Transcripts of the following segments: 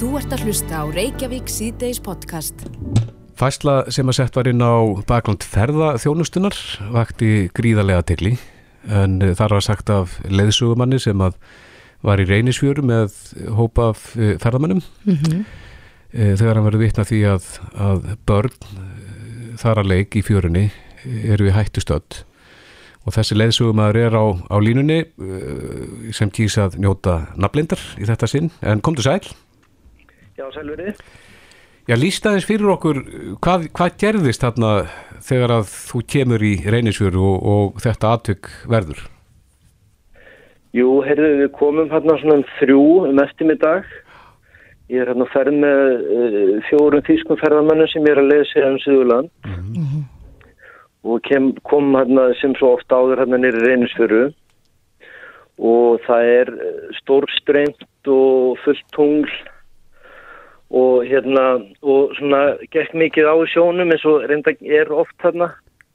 Þú ert að hlusta á Reykjavík síðdeis podcast. Fæsla sem að sett var inn á bakland ferða þjónustunar vakti gríðarlega tegli en þar var sagt af leiðsugumanni sem að var í reynisfjöru með hópa af eh, ferðamannum Mhm. Eh, þegar hann verið vitna því að, að börn eh, þar að leik í fjörunni eru í hættu stödd og þessi leiðsugumæður er á, á línunni sem kýs að njóta naflindar í þetta sinn en komdu sæl Já, sælverið. Já, líst aðeins fyrir okkur hvað, hvað gerðist þarna þegar að þú kemur í reynisfjöru og, og þetta atvik verður? Jú, heyrðu, við komum hérna svona um þrjú um eftirmiddag. Ég er hérna að ferð með uh, fjórum þýskum ferðamannum sem ég er að lesa um Suðurland. Og kem, kom hérna sem svo oft áður hérna nýri reynisfjöru. Og það er stórstrengt og fullt tungl og hérna, og svona gekk mikið á sjónum eins og reynda er oft hérna.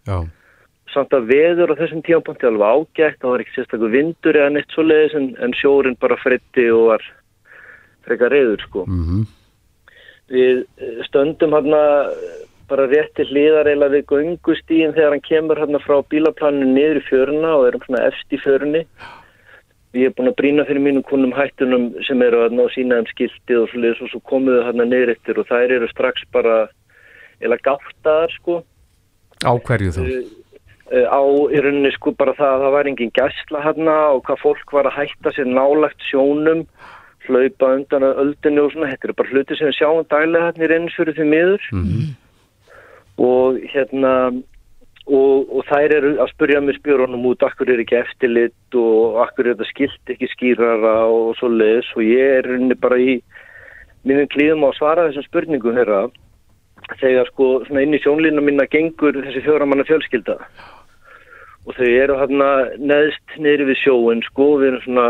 Já, samt að veður á þessum tímapunkti alveg ágætt, það var ekki sérstaklega vindur eða neitt svo leiðis en, en sjórin bara fritti og var frekar reyður sko. mm Við eh, stöndum hérna bara rétt til hliðar eila við göngustíðin þegar hann kemur hérna frá bílaplaninu niður í fjöruna og erum svona efst í fjörunni. Ég er búin að brína fyrir mínum kunnum hættunum sem eru að ná sína um skiltið og svo leiðis og svo komuðu hérna niður eftir og þær eru strax bara eila gáttaðar sko. á hverju þá? uh, á í rauninni sko bara það að það var engin gæsla hérna og hvað fólk var að hætta sér nálagt sjónum hlaupa undan að öldinu og svona þetta eru bara hluti sem við sjáum dælega hérna í reynisfjöru því miður Mm og hérna og, og þær eru að spurja með spjörunum út akkur er ekki eftirlit og akkur er þetta skilt ekki skýrara og svo leiðis og ég er rauninni bara í mínum klíðum á að svara þessum spurningum þeirra þegar sko inn í sjónlínu minna gengur þessi fjóramanna fjölskylda. Og þau eru hérna neðst niður við sjóin sko, við erum svona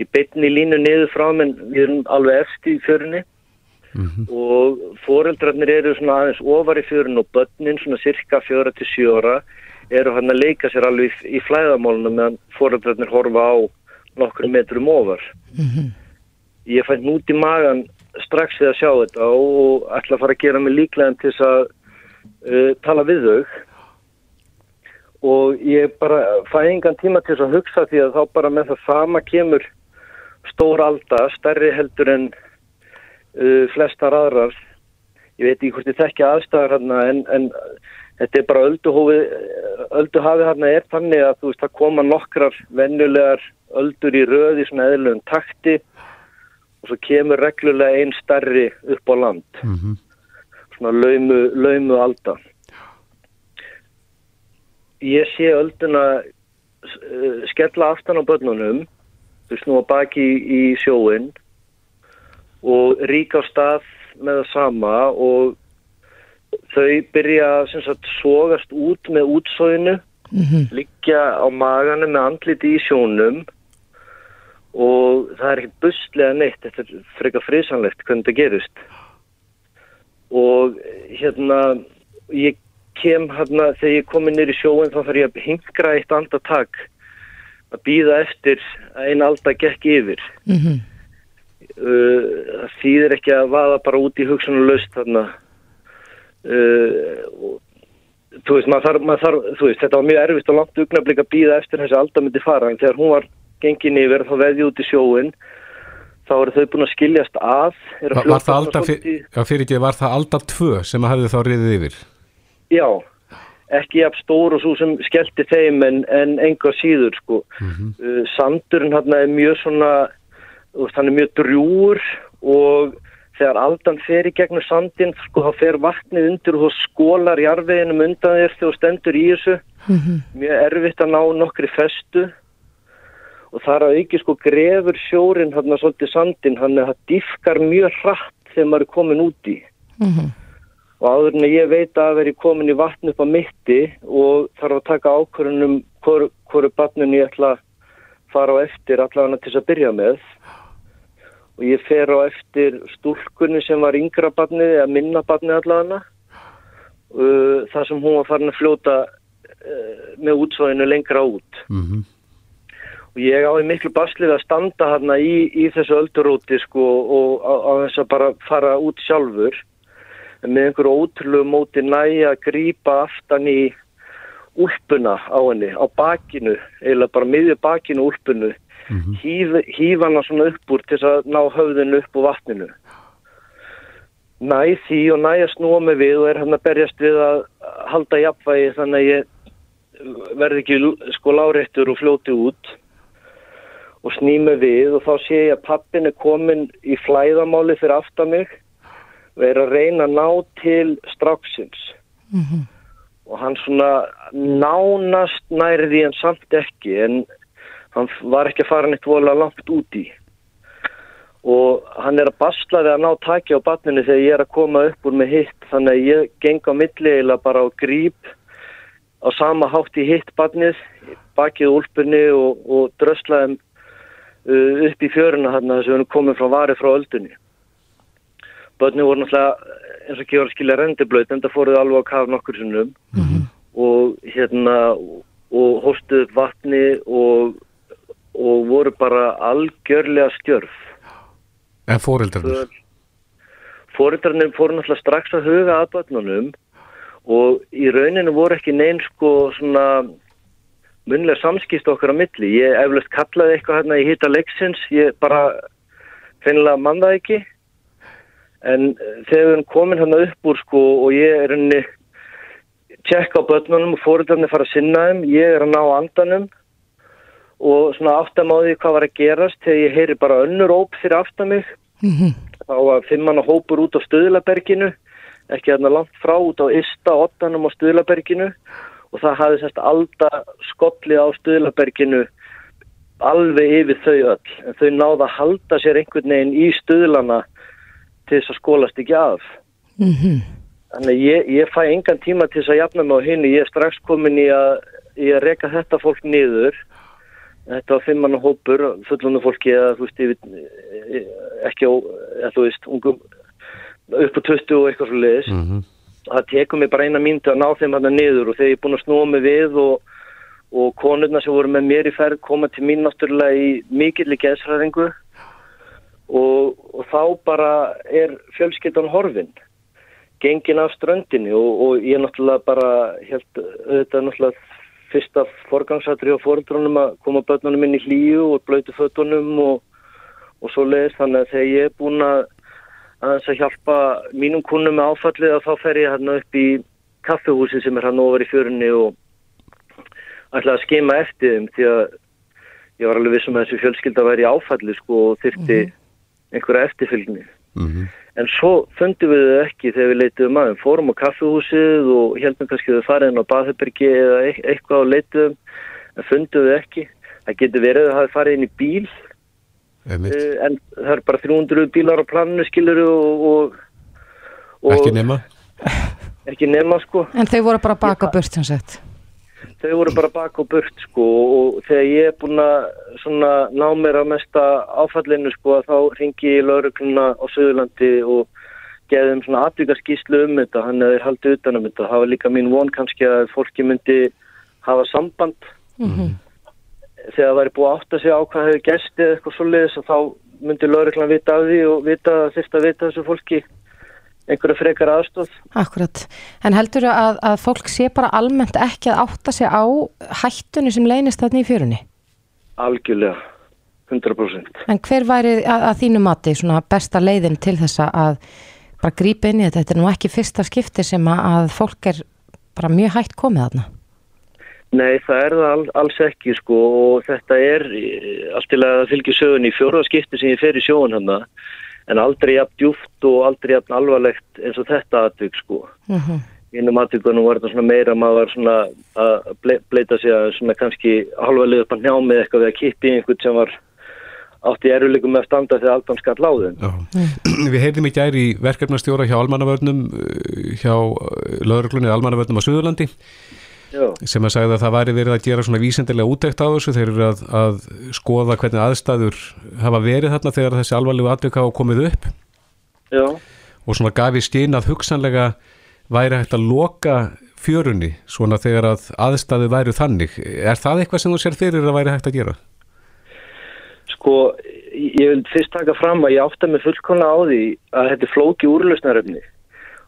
í beinni línu niður frá menn við erum alveg eftir í fjörunni Mhm. og foreldrarnir eru svona aðeins ofar í fjörun og börnin svona cirka fjóra til sjóra eru hann að leika sér alveg í, í flæðamálunum meðan foreldrarnir horfa á nokkur metrum ofar. Ég fætt nút í magan strax við að sjá þetta og ætla að fara að gera mig líklega til þess að uh, tala við þau. Og ég bara fæ engan tíma til þess að hugsa því að þá bara með það sama kemur stór alda, stærri heldur en uh, flestar aðrar. Ég veit ekki hvort ég þekki aðstæðar hérna en, en þetta er bara ölduhófi ölduhafi hérna er þannig að þú veist það koma nokkrar venjulegar öldur í röði svona eðlum takti og svo kemur reglulega einn stærri upp á land. Mhm. svona laumu, laumu alda. Ég sé ölduna uh, skella aftan á börnunum þau snúa baki í, í sjóin og ríka á stað með það sama og þau byrja sagt sogast út með útsóinu liggja á maganu með andliti í sjónum og það er ekkert buslega neitt þetta er frekar frisanlegt hvernig þetta gerist. Og hérna ég kem hérna þegar ég komi nýr í sjóin þá þarf ég að hingra eitt andatak að býða eftir að einn alda gekk yfir. Mhm. uh, það þýðir ekki að vaða bara út í hugsunarlaust þarna uh, og, þú veist, maður þarf, maður þarf þú veist, þetta var mjög erfitt og langt augnablik að býða eftir þessi alda myndi fara en þegar hún var gengin yfir þá veði út í sjóin þá eru þau búin að skiljast að að Var, var það svona alda, fyr, fyrir ekki, var það alda tvö sem að hafði þá riðið yfir? Já, ekki jafn stór og svo sem skellti þeim en, en enga síður sko. uh, sandurinn hann er mjög svona veist, hann er mjög drjúur og þegar aldan fer í gegnum sandin sko þá fer vatnið undir og þú skólar jarfiðinum undan þér þegar þú stendur í þessu. Mjög erfitt að ná nokkri festu. Og þar að auki sko grefur sjórin hann svolítið sandin hann er það diffkar mjög hratt þegar maður er komin út í. Og áður en að ég veit að veri komin í vatn upp á mitti og þarf að taka ákvörunum hvor, hvoru barninu ég ætla að fara á eftir allavega til þess að byrja með og ég fer á eftir stúlkunni sem var yngra barnið eða minna barnið allavega. Uh, þar sem hún var farin að fljóta uh, með útsvæðinu lengra út. Mm og ég á í miklu baslið að standa hérna í, í þessu ölduróti sko og á, þess að bara fara út sjálfur. Með einhverju ótrúlegu móti næja að grípa aftan í úlpuna á henni, á bakinu eiginlega bara miðju bakinu úlpunu mm -hmm. hýf, hýf hana svona upp úr til að ná höfðinu upp úr vatninu næ því og næ að snúa mig við og er hann að berjast við að halda jafnvægi þannig að ég verði ekki sko láréttur og fljóti út og snými við og þá sé ég að pappin er komin í flæðamáli fyrir aftan mig og er að reyna að ná til stráksins mm -hmm. og hann svona nánast næriði en samt ekki en hann var ekki að fara neitt volið langt úti og hann er að basla við að ná taki á batninu þegar ég er að koma upp úr með hitt. Þannig að ég geng á milli eða bara á gríp á sama hátt í hitt batnið bakið úlpunni og, og dröslaðum uh, upp í fjöruna þarna þess að við komum frá varið frá öldunni. Börnum voru náttúrulega eins og ekki voru að skilja rendiblöyt en það fóruð alveg á kaf nokkur sinnum. Mm -hmm. og hérna og hóstuð vatni og, og voru bara algjörlega stjörf. En fóreldrarnir? Fóreldrarnir fóru náttúrulega strax að huga að börnunum og í rauninu voru ekki neinn sko svona munlega samskýst okkar á milli. Ég eflust kallaði eitthvað hérna í hýta leiksins ég bara finnilega mann það ekki. En eh, þegar erum komin hérna upp úr sko og ég er henni tjekka á börnunum og fóröldarnir fara að sinna þeim, ég er að ná andanum og svona aftamáði hvað var að gerast þegar ég heyri bara önnur óp fyrir aftan mig mm -hmm. þá var fimmanna hópur út á Stöðlaberginu ekki hérna langt frá út á Ista, Ottanum á Stöðlaberginu og það hafði sérst alltaf skollið á Stöðlaberginu alveg yfir þau öll en þau náða að halda sér einhvern veginn í Stöðlana til þess að skólast ekki af mm -hmm. þannig ég, ég fæ engan tíma til þess að jafna mig á henni ég er strax komin í að, í að reyka þetta fólk niður þetta var fimmann og hópur fullunum fólki eða þú veist ég, ekki á, eða þú veist ungum, upp á 20 og eitthvað svo leiðis mm -hmm. það tekum mig bara eina mínuti að ná þeim hann niður og þegar ég er búin að snúa mig við og, og konurna sem voru með mér í ferð koma til mín náttúrulega í mikill í geðsræðingu og, og þá bara er fjölskyldan horfin gengin af ströndinni og, og ég náttúrulega bara held auðvitað náttúrulega fyrsta forgangsatri á fórundrunum að koma börnunum inn í hlíu og blötu fötunum og, og svo leiðist þannig að þegar ég er búin að að þess að hjálpa mínum kunnum með áfallið að þá fer ég hérna upp í kaffehúsi sem er hann ofar í fjörunni og ætla að skema eftir þeim því að ég var alveg vissum að þessu fjölskylda væri áfallið sko og þyrti mm -hmm einhverja eftirfylgni. Mm -hmm. En svo fundum við þau ekki þegar við leituðum aðeins. Fórum á kaffehúsið og heldum kannski að þau farið inn á Baðherbergi eða eitthvað og leituðum, en fundum við ekki. Það getur verið að það hafi farið inn í bíl, uh, en það er bara 300 bílar á planinu, skiluru, og, og, og... Ekki nema? Ekki nema, sko. En þau voru bara baka burt, sem sagt þau voru bara bak og burt sko og þegar ég er búin að ná mér að mesta áfallinu sko þá ringi ég laurugluna á Suðurlandi og geðum svona atvíkarskíslu um þetta hann er haldið utan um þetta. Það var líka mín von kannski að fólki myndi hafa samband. Mm -hmm. þegar það væri búið að segja á hvað hefur gæst eða eitthvað svolítið þá myndi lauruglan vita af því og vita þurft að vita þessu fólki einhverju frekar aðstóð. Akkurat, en heldur þú að, að fólk sé bara almennt ekki að átta sig á hættunni sem leynist þarna í fjörunni? Algjörlega, 100%. En hver væri að, að þínu mati svona besta leiðin til þessa að bara grípa inn í þetta? Þetta er nú ekki fyrsta skipti sem að fólk er bara mjög hætt komið þarna. Nei, það er það all, alls ekki sko og þetta er allt til að fylgja sögun í fjóruðaskipti sem ég fer í sjóun hann að en aldrei jafn djúft og aldrei jafn alvarlegt eins og þetta aðtök sko. Uh -huh. Innum aðtökunum var þetta svona meira maður var svona að ble, bleita sig að svona kannski halvarlega upp að njá með eitthvað við að kippi einhvern sem var átt í eruleikum með að standa þegar allt hann skall láðum. Við heyrðum í gæri í verkefnastjóra hjá almannavörnum hjá lögurklunni almannavörnum á Suðurlandi Já. sem að sagði að það væri verið að gera svona vísendilega útækt á þessu, þeir eru að, að skoða hvernig aðstæður hafa verið þarna þegar þessi alvarlegu atvika hafa komið upp Já. og svona gaf í skinn að hugsanlega væri hægt að loka fjörunni svona þegar að aðstæðu væri þannig. Er það eitthvað sem þú sér fyrir að væri hægt að gera? sko, ég vil fyrst taka fram að ég átta mig fullkona á því að þetta er flóki úrlausnaröfni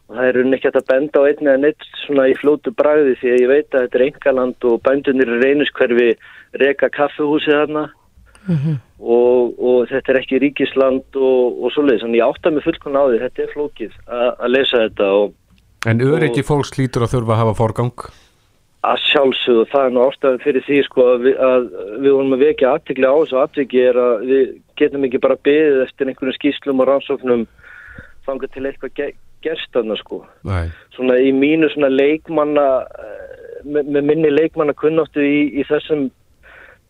og það er unni ekki að benda á einni eða neitt svona í flótu bræði því að ég veit að þetta er engaland og bændunir í reynuskverfi reka kaffehúsið þarna. Og, og þetta er ekki ríkisland og, og svoleiðis, þannig ég átta mig fullkona á því þetta er flókið að, að lesa þetta og En öryggi fólks lítur að þurfa að hafa forgang? að sjálfsögðu. Það er nú ástæðan fyrir því sko að við, að við vorum að vekja aðtikli á þessu. Aðtiki er að við getum ekki bara beðið eftir einhvern skýslum og rannsóknum þangað til eitthvað gerst þarna sko Nei. svona í mínu svona leikmanna eh, með, með minni leikmanna kunnáttu í, í þessum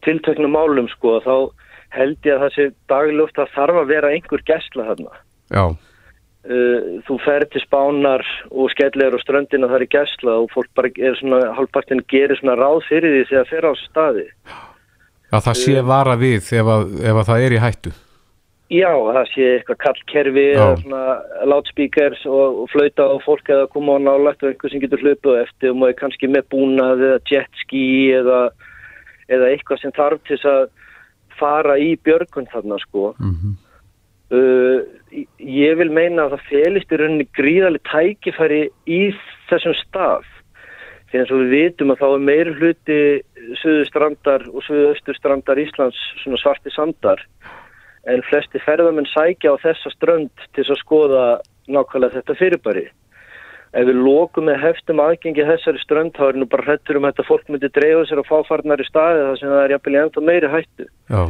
tilteknum málum sko þá held ég að það sé dagluft að þarf að vera einhver gæsla þarna Já, Uh, þú ferð til spánar og skellir á ströndina þar í gæsla og fólk bara er svona, halvpartin gerir svona ráð fyrir því þegar fer á staði. að það sé vara við ef að, ef að það er í hættu. Já, það sé eitthvað kallkerfi loudspeakers og, og flauta á fólk eða koma á nálægt og einhver sem getur hlupið á eftir og maður kannski með búnað eða jetski eða, eða eitthvað sem þarf til þess að fara í björgun þarna sko. Mm Uh, ég vil meina að það felist í rauninni gríðarlega tækifæri í þessum stað. Því eins og við vitum að þá er meiri hluti suðustrandar og suðausturstrandar Íslands svona svarti sandar en flesti ferðamenn sækja á þessa strönd til að skoða nákvæmlega þetta fyrirbæri ef við lókum með heftum aðgengi að þessari strönd þá er nú bara hrettur um að þetta fólk myndi dreifa sér á fáfarnari staði þar sem það er jafnvel ennþá meiri hættu Já,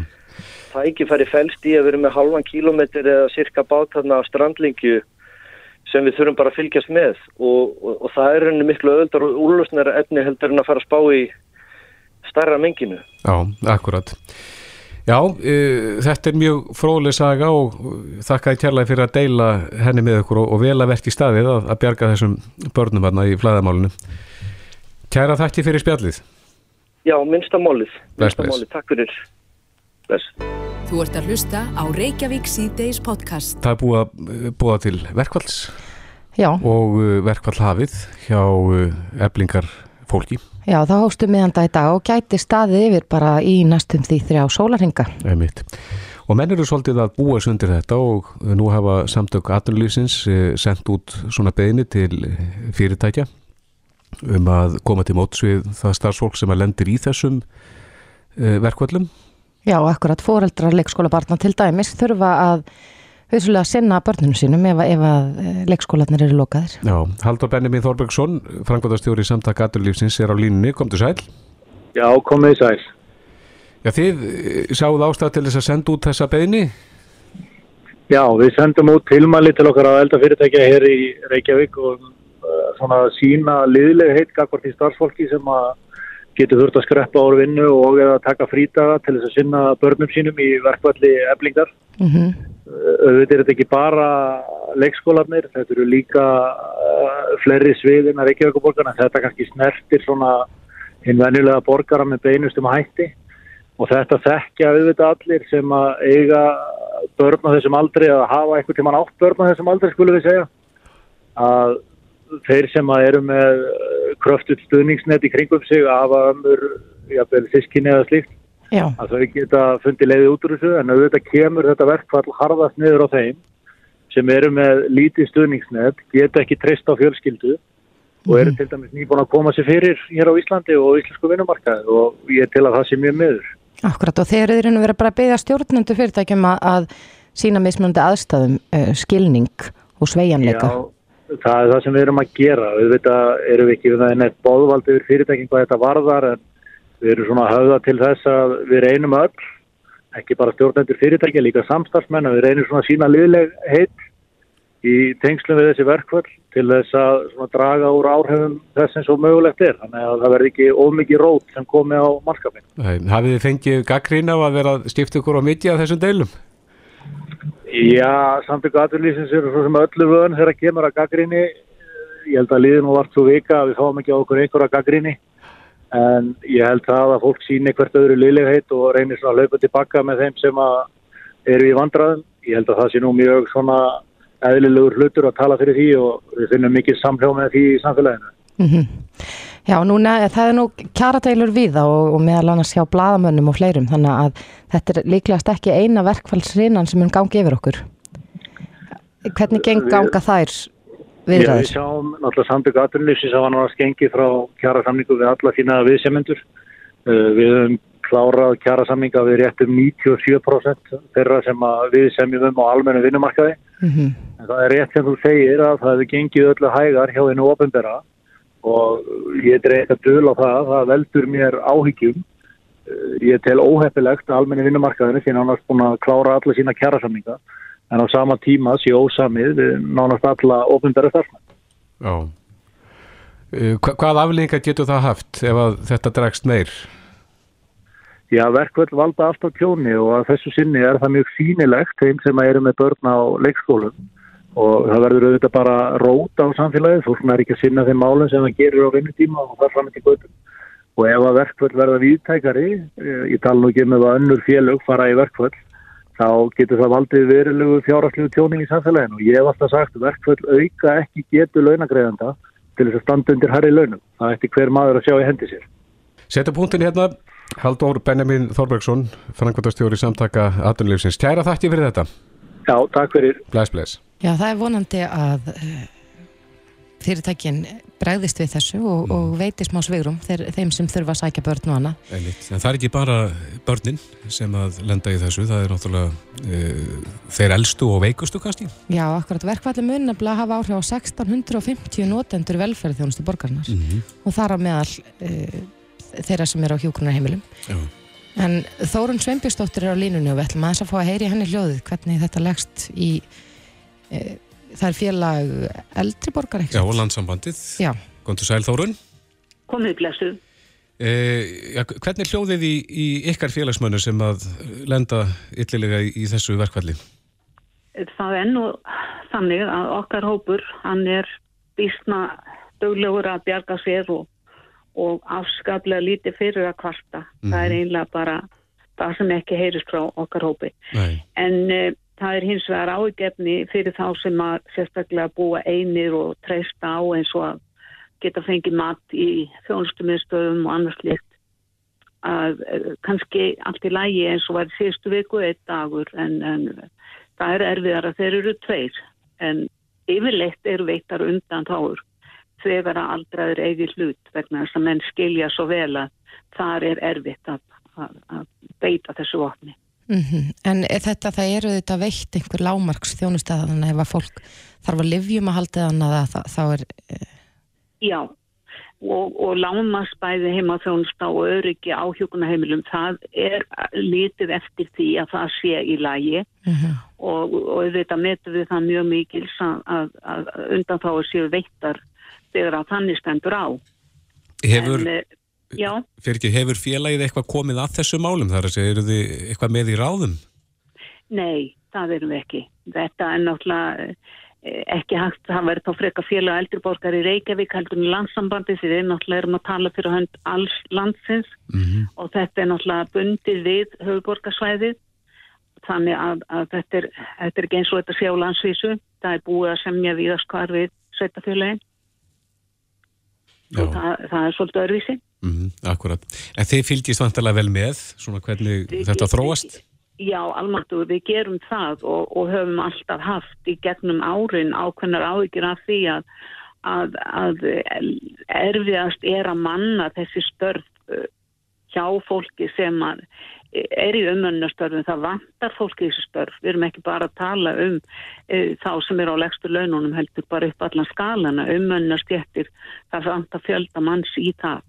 tækifæri felst í að vera með halvan kílómetr eða cirka bátarna af strandlingju sem við þurfum bara að fylgjast með og, og, og það er henni miklu öðuldar og úrlösnara efni heldur en að fara að spá í starra menginu. já, akkurat. Já, uh, þetta er mjög fróðleg saga og þakka ég kærlega fyrir að deila henni með ykkur og, og vel að verki staðið að, að bjarga þessum börnum hérna í flæðamálinu. Kæra þakki fyrir spjallið. Já, minnsta málið. Bless, Minnsta bless. málið. Takk fyrir. Bless. Þú ert að hlusta á Reykjavík síðdeis podcast. Það er búið að uh, búa til verkvalls Já, og uh, verkvall hafið hjá eblingar fólki. já, það hóstu miðanda í dag og gæti staðið yfir bara í næstum því þrjá sólarhinga. Einmitt. Og menn eru svolítið að búa sig undir þetta og nú hafa samtök aðlunlýsins sendt út svona beðni til eh, fyrirtækja um að koma til móts við það starfsfólk sem að lendir í þessum eh, verkvöllum. Já, akkurat fóreldrar leikskóla barna til dæmis þurfa að hausulega sinna börnunum sínum ef, ef að eh, leikskólanir eru lokaðir. Já, Haldur Benjamin Þorbergsson, frangvöldastjóri samtök aðlunlýsins er á línunni, komdu sæl. Já, komið sæl. Já, þið eh, sáuð ástæð til þess að senda út þessa beðni? Já, við sendum út tilmæli til okkar að elda fyrirtækja hér í Reykjavík og uh, svona sína liðlega heitt gagvart í starfsfólki sem að getur þurft að skreppa ára vinnu og eða taka frítaga til þess að sinna börnum sínum í verkvalli eblingar. Mm Uh, Auðvitað er þetta ekki bara leikskólanir, þetta eru líka uh, fleiri sviðin að Reykjavíkuborgarna, þetta kannski snertir svona hinn venjulega borgara með beinustum hætti. Og þetta þekkja auðvitað allir sem að eiga börn á þessum aldri eða hafa einhvern tímann átt börn á þessum aldri skulum við segja. Að þeir sem að eru með kröftut stuðningsnet í kringum sig að hafa ömur, jafnvel sískinni eða slíkt Já, að þau geta fundið leiði út úr þessu en auðvitað kemur þetta verkfall harðast niður á þeim sem eru með lítið stuðningsnet, geta ekki treyst á fjölskyldu og eru til dæmis nýbúin að koma sér fyrir hér á Íslandi og íslensku vinnumarkaði og ég til að það sé mjög miður. akkurat og þeir eru verið bara að beða stjórnendu fyrirtækjum að, að sína mismunandi aðstæðum uh, skilning og sveigjanleika. Já, það er það sem við erum að gera. Auðvitað erum við ekki við það neitt bóðvald yfir fyrirtækjum hvað þetta varðar en við erum svona að höfða til þess að við reynum öll, ekki bara stjórnendur fyrirtækja, líka samstarfsmenn, við reynum svona að sína liðleg heitt í tengslum við þessi verkvöld til þess að draga úr áhrifum þess eins og mögulegt er. Þannig að það verði ekki ómikið rót sem komi á mannskapin. Hafið þið fengið gaggrín á að vera stifta ykkur á mitti af þessum deilum? Já, samtöku aðurlýsins eru svo sem öllu vöðun þegar kemur að gaggrinni. Ég held að liðin og vart svo vika að við fáum ekki á okkur einhverja gaggrinni. En ég held það að fólk síni hvert öðru liðlegheit og reynir svona að laupa tilbaka með þeim sem eru í vandraðum. Ég held að það sé nú mjög svona eðlilegur hlutur að tala fyrir því og við finnum mikið samhljó með því í samfélaginu. Mm Já, núna, það er nú kjaradeilur við og, og meðal annars hjá bladamönnum og fleirum þannig að þetta er líklegast ekki eina verkfallsrinan sem mun gangi yfir okkur. Hvernig geng ganga þær viðræður? Við sjáum náttúrulega samtök aðrunlýfsins að hann var að skengi frá kjarasamningu við alla sína viðsemendur. Uh, við höfum klárað kjarasamninga við réttum 97% þeirra sem við semjum um á almennu vinnumarkaði. Mm -hmm. En það er rétt sem þú segir að það hefur gengið öllu hægar hjá einu ofinbera og ég dreif að döl á það, það veldur mér áhyggjum. Uh, ég tel óheppilegt að almennu vinnumarkaðinu síðan hann að klára alla sína kjarasamninga en á sama tíma sé ósamið við nánast alla ofinbæra starfsmenn. Já. Uh, hvað aflengar getur það haft ef þetta dregst meir? Já, verkvöld valda alltaf kjóni og að þessu sinni er það mjög sínilegt þeim sem eru með börn á leikskólum og það verður auðvitað bara róta á samfélagið, fólk er ekki að sinna þeim málum sem það gerir á vinnutíma og það fram til göttum. Og ef að verkvöld verða viðtækari, eh, ég tala nú ekki um að önnur félög fara í verkvöld, þá getur það valdið verilegu fjárhastlegu tjóning í samfélaginu og ég hef alltaf sagt verkvöld auka ekki getur launagreðanda til þess að standa undir herri launum. Það eftir hver maður að sjá í hendi sér. Setta punktin hérna, Haldur Benjamin Þorbergsson, frangvöldastjóri samtaka aðunleifsins. Tjæra þætti fyrir þetta. Já, takk fyrir. Bless, bless. Já, það er vonandi að uh, fyrirtækin bregðist við þessu og, mm. og veitir smá svegrum þeim sem þurfa að sækja börn og annað. Það er ekki bara börnin sem að lenda í þessu, það er náttúrulega e, þeir eldstu og veikustu kannski? Já, akkurat verkvalli mun að hafa áhrif á 1650 notendur velferðþjónustu borgarnas mm og þar á meðal e, þeirra sem eru á hjókunarheimilum. Já. En Þórun Sveinbjörnsdóttir er á línunni og við ætlum aðeins að fá að heyri henni hljóðið hvernig þetta leggst í e, það er félag eldriborgar Já, og landsambandið. Já. Góndur sæl Þórun. Komið blessu. Eh, ja, hvernig hljóðið í, í ykkar félagsmönu sem að lenda yllilega í, í þessu verkvalli? Það er nú þannig að okkar hópur, hann er bísna döglegur að bjarga sér og, og afskaplega lítið fyrir að kvarta. Mm -hmm. Það er mhm. einlega bara það sem ekki heyrist frá okkar hópi. Nei. En eh, Það er hins vegar ágefni fyrir þá sem að sérstaklega búa einir og treysta á eins og að geta fengið mat í þjónustumiðstöðum og annars líkt að eh, kannski allt í lægi eins og var síðustu viku eitt dagur en, en það er erfiðar að þeir eru tveir en yfirleitt eru veittar undan þáur þegar að aldraður eigi hlut vegna þess að menn skilja svo vel að það er erfitt að, að, að beita þessu vopni. Mm -hmm. En þetta, það eru þetta veitt einhver lámarks þjónustæða þannig ef að fólk þarf að livjum að halda þannig að það, þá er... Uh... Já, og, og lámarsbæði heima þjónustá og öryggi á hjókunaheimilum, það er litið eftir því að það sé í lagi mm -hmm. og, og þetta metur við það mjög mikils að, að, að undan þá séu veittar þegar að þannig stendur á. Hefur... En, eh, Fyrir ekki, hefur félagið eitthvað komið að þessu málum þar að segja, eru þið eitthvað með í ráðum? Nei, það erum við ekki. Þetta er náttúrulega eh, ekki hægt, það verður þá freka félag eldriborgar í Reykjavík heldur í landsambandi því við náttúrulega erum að tala fyrir hönd alls landsins mm -hmm. og þetta er náttúrulega bundið við höfuborgarsvæðið þannig að, að þetta, er, þetta er ekki eins og þetta sé á landsvísu það er búið að semja við að skar við sveitafélagin og það, það er svolítið örvísi Mm -hmm, akkurat. En þið fylgjast vantilega vel með svona hvernig við, þetta þróast? Já, almáttu, við gerum það og, og höfum alltaf haft í gegnum árin ákveðnar áhyggjur af því að, að, að erfiðast er að manna þessi störf uh, hjá fólki sem er í umönnastörfum. Það vantar fólki í þessi störf. Við erum ekki bara að tala um uh, þá sem er á legstu laununum heldur bara upp allan skalana. Umönnastjættir, það vantar fjölda manns í það.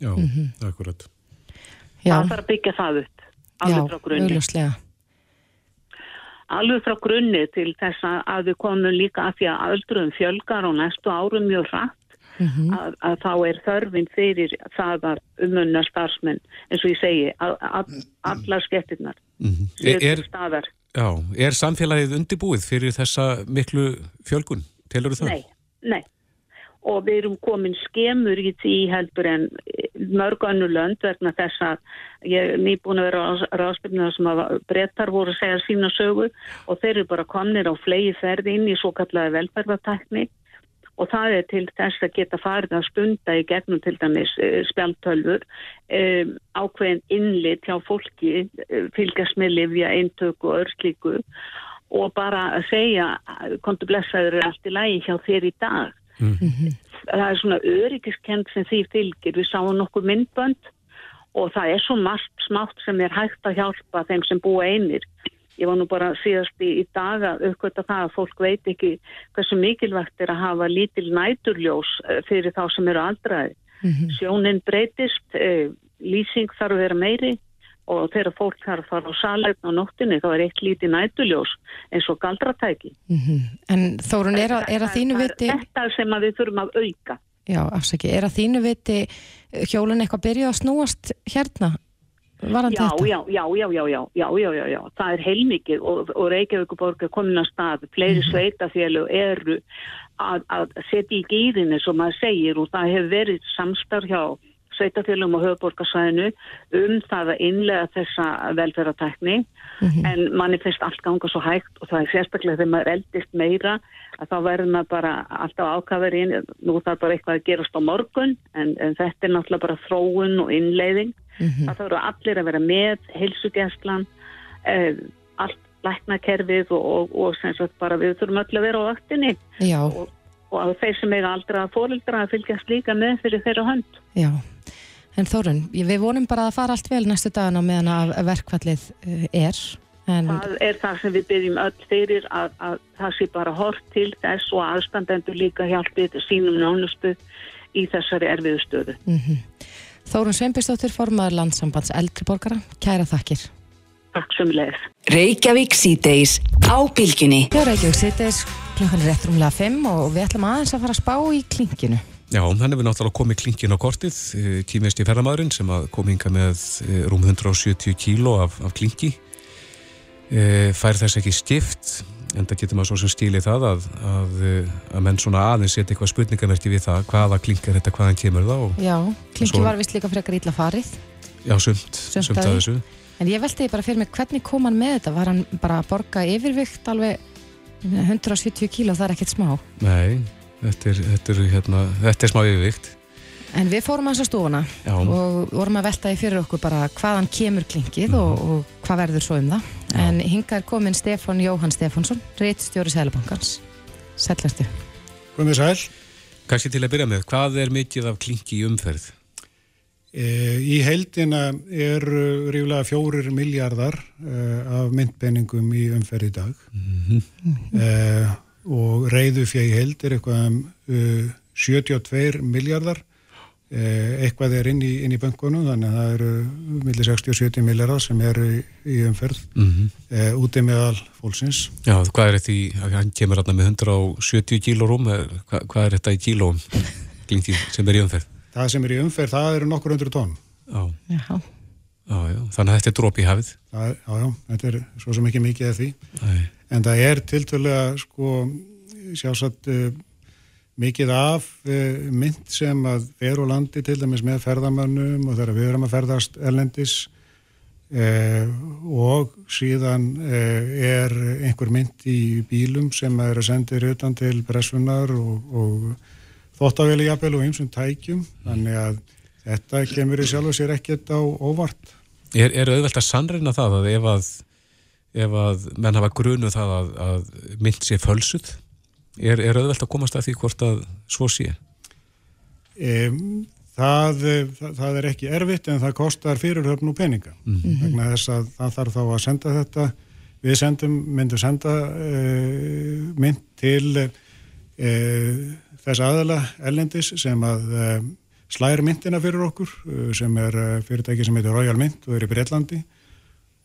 Já, mm -hmm. akkurat. Já. Það þarf að byggja það upp. Alveg frá grunni. Já, auðvuslega. Alveg frá grunni til þess að við komum líka að því að öldruðum fjölgar og næstu árum mjög hratt mm -hmm. að, að þá er þörfin fyrir það að umunna starfsmenn eins og ég segi, að, að, allar skettirnar. Mm -hmm. Er, er, já, er samfélagið undibúið fyrir þessa miklu fjölgun? Telur þú það? Nei, nei og við erum komin skemur í því heldur en mörg önnu lönd vegna þess að ég er nýbúin að vera ráðspilnað sem að brettar voru að segja sína sögu og þeir eru bara komnir á flegi ferði inn í svo kallaði velferðartækni og það er til þess að geta farið að stunda í gegnum til dæmis uh, spjaltölfur um, ákveðin innlit hjá fólki uh, fylgjast með livja, eintöku og örslíku og bara að segja kontu blessaður er allt í lægi hjá þér í dag? Mm. -hmm. það er svona öryggiskend sem því fylgir. Við sáum nokkur myndbönd og það er svo margt smátt sem er hægt að hjálpa þeim sem búa einir ég var nú bara síðast í, í dag að aukvölda það að fólk veit ekki hversu mikilvægt er að hafa lítil næturljós eh, fyrir þá sem eru aldraði mm -hmm. sjónin breytist eh, lýsing þarf að vera meiri og þegar fólk þarf að fara á salegn á nóttinni þá er eitt lítið nætuljós eins og galdratæki. Mm -hmm. En Þórun, er, að, er að þínu viti... Þetta er sem við þurfum að auka. Já, afsaki, er að þínu viti hjólun eitthvað byrjuð að snúast hérna? Já, já, já, já, já, já, já, já, já, já, það er heilmikið og, og Reykjavíkuborg er komin að stað, fleiri -hmm. sveitafélag eru að, að setja í gýðinni sem maður segir og það hefur verið samstarf hjá sveitafélum og höfuborgarsvæðinu um það að innlega þessa velferðartækni. Mm -hmm. en manni finnst allt ganga svo hægt og það er sérstaklega þegar maður eldist meira að þá verður maður bara alltaf ákafverðin, nú þarf bara eitthvað að gerast á morgun en, en þetta er náttúrulega bara þróun og innleiðing. Mm -hmm. það þarf allir að vera með heilsugjastlan eh, allt læknakerfið og, og, og sem sagt bara við þurfum öll að vera á vaktinni. Og, og þeir sem eiga aldra fórildra að fylgjast líka með fyrir þeirra hönd. Já En Þórun, við vonum bara að fara allt vel næstu dagina meðan að verkvallið eh, er. En... Það er það sem við byrjum öll fyrir að, að það sé bara hort til þess og aðstandendur líka hjálpið sínum nánustu í þessari erfiðu stöðu. Mm -hmm. Þórun Sveinbjörnsdóttir, formadur landsambands eldriborgara, kæra þakkir. Takk sem leið. Reykjavík síðdeis á bylginni. Já, Reykjavík síðdeis, klukkan er rétt rúmlega 5 og við ætlum aðeins að fara að spá í klinginu. Já, þannig við náttúrulega komið klingin á kortið, eh, í ferðamæðurinn sem kom hinga með eh, rúm 170 kíló af, af klingi. E, fær þess ekki stift, en það getur maður svo sem stílið það að, að, að menn svona aðeins setja eitthvað spurningamerki við það, hvaða klingar þetta, hvaðan kemur það. Og, Já, klingi svo, var vist líka frekar ítla farið. Já, sumt, sumt að þessu. En ég veldi bara fyrir mig, hvernig kom hann með þetta? Var hann bara að borga yfirvikt alveg 170 kíló, það er ekkert smá? Nei þetta er, þetta er, hérna, þetta er smá yfirvikt En við fórum að þessu stofuna Já. og vorum að velta í fyrir okkur bara hvaðan kemur klingið mm. og, og hvað verður svo um það. Já. En hinga er komin Stefan Jóhann Stefánsson, reittstjóri Sælabankans. Sællarstu. Komið sæl. Kanski til að byrja með, hvað er mikið af klingi í umferð? E, í heldina er ríflega fjórir miljardar e, af myndbenningum í umferð í dag. Mm -hmm. e, og reyðu fjegi held er eitthvað um uh, 72 miljardar uh, eitthvað er inn í, inn í bankunum þannig að það eru millir 60-70 miljardar sem eru í, í umferð mm -hmm. uh, úti meðal fólksins Já, hvað er þetta í, hann kemur hérna með 170 kílórum, hvað, hvað er þetta í kílóum sem er í umferð? Það sem er í umferð, það eru nokkur undir tónum Já, já Já, já, þannig að þetta er dróp í hafið. Já, já, þetta er svo sem ekki mikið af því. Æ en það er tiltölulega sko sjásagt uh, mikið af uh, mynd sem að er á landi til dæmis með ferðamannum og þegar við erum að ferðast erlendis uh, og síðan er einhver mynd í bílum sem er að sendir utan til pressunar og, og þóttaveli jafnvel og einsum tækjum. Þannig að þetta kemur í sjálf og sér ekkert á óvart. Er, er auðvelt að sannreina það að ef að ef að menn hafa grunu það að, að mynd sé fölsuð er, er auðvelt að komast að því hvort að svo sé? Um, það, það, er ekki erfitt en það kostar fyrirhörn og peninga. Mm vegna þess að það þarf þá að senda þetta. Við sendum, myndum senda uh, mynd til uh, þess aðala ellendis sem að uh, slæri myndina fyrir okkur sem er fyrirtæki sem heitir Royal Mint og er í Breitlandi